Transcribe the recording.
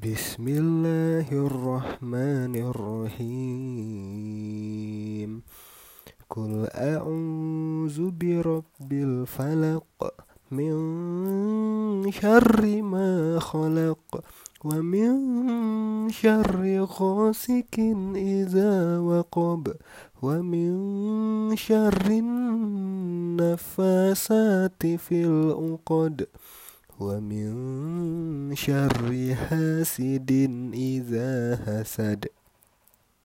بسم الله الرحمن الرحيم. قل أعوذ برب الفلق من شر ما خلق ومن شر غاسق إذا وقب ومن شر النفاسات في العقد ومن شر حاسد إذا حسد.